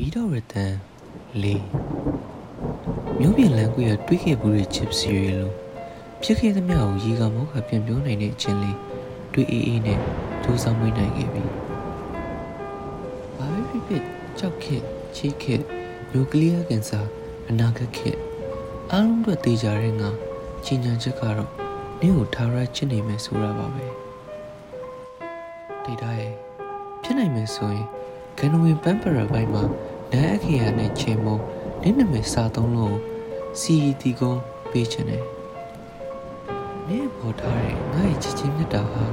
မီးတော်ရတန်လေးမျိုးပြင်လန်းကွေးရတွေးခဲ့ဘူးတဲ့ချစ်စီရီလိုဖြစ်ခဲ့သမျှကိုရေကမောကပြန်ပြောနိုင်တဲ့အချင်းလေးတွေးအေးအေးနဲ့ဒူးဆောင်မွေးနိုင်ခဲ့ပြီ။ဘာပဲဖြစ်ဖြစ်ကြောက်ခဲ့ချီးခဲ့နျူကလ িয়ার ကင်ဆာအနာဂတ်ခဲ့အားလုံးအတွက်တေးကြတဲ့ငါကြီးညာချက်ကတော့နင့်ကိုထားရချစ်နေမယ်ဆိုတာပါပဲ။ဒေတာရဲ့ဖြစ်နိုင်မယ်ဆိုရင်ဂန်နဝင်ပန်ပရာဘိုင်းမှာ နန်းအခရာနဲ့ချေမုံနင့်နာမည်စာသုံးလုံး CET ကုန်းပေးချင်တယ်။နင့်ပေါ်ထားတဲ့ငါ့ရဲ့ချစ်ချင်းမြတ်တာဟာ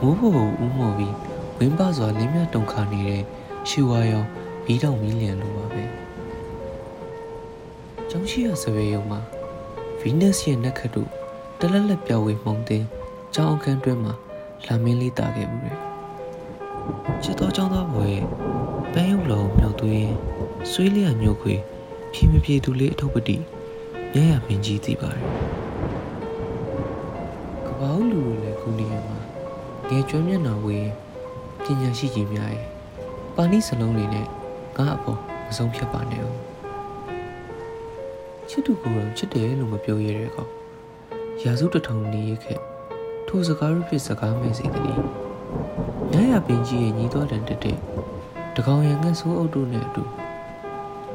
မိုးဖို့ဦးမော်ပြီးဝင်းပစွာလင်းမြတုံခါနေတဲ့ရှူဝါရောင်မီးတောင်မီးလျံလိုပါပဲ။ကျောင်းရှိရစပယ်ရုံမှာဗီနက်စ်ရဲ့နက်ခတ်တို့တလက်လက်ပြောင်းဝေမှုန်တင်ကျောင်းအခန်းတွင်းမှာလာမင်းလေးတာခဲ့မှုတယ်။ချစ်တော်ကျောင်းသားဘွယ် ဆွေးလျက်ညှို့ခွေဖြည်းဖြည်းသူလေးအထုပ်ပတိရရမင်းကြီးသိပါတယ်။ကပောက်လူတွေလည်းခုနေရမှာငယ်ကျွမ်းမျက်နှာဝေးပညာရှိကြီးများရဲ့ပါဏိစလုံးလေးနဲ့ငါအပေါ်မဆုံးဖြတ်ပါနဲ့ဦးချစ်သူကိုယ်တော်ချစ်တယ်လို့မပြောရတဲ့ကောင်ရာစုတထောင်နေရခဲ့ထိုစကားရဖြစ်စကားမဲ့စေတည်းရရပင်ကြီးရဲ့ညီတော်တန်တက်တဲ့တကောင်ရငတ်ဆိုးအုပ်တို့နဲ့အတူ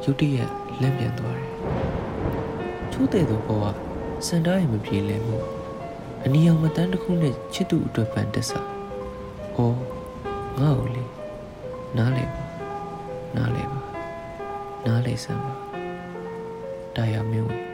ရုတ်တရက်လန့်ပြန်သွားတယ်ချိုးတဲ့သောဘဝစန္ဒာရဲ့မပြေလဲမှုအနီအောင်မတန်းတစ်ခုနဲ့ချစ်သူအတွက်ပန်တက်စာ။အော်ငါ့ကိုလေနားလေပါနားလေပါနားလေစမ်းပါ။တာယာမင်းဝင်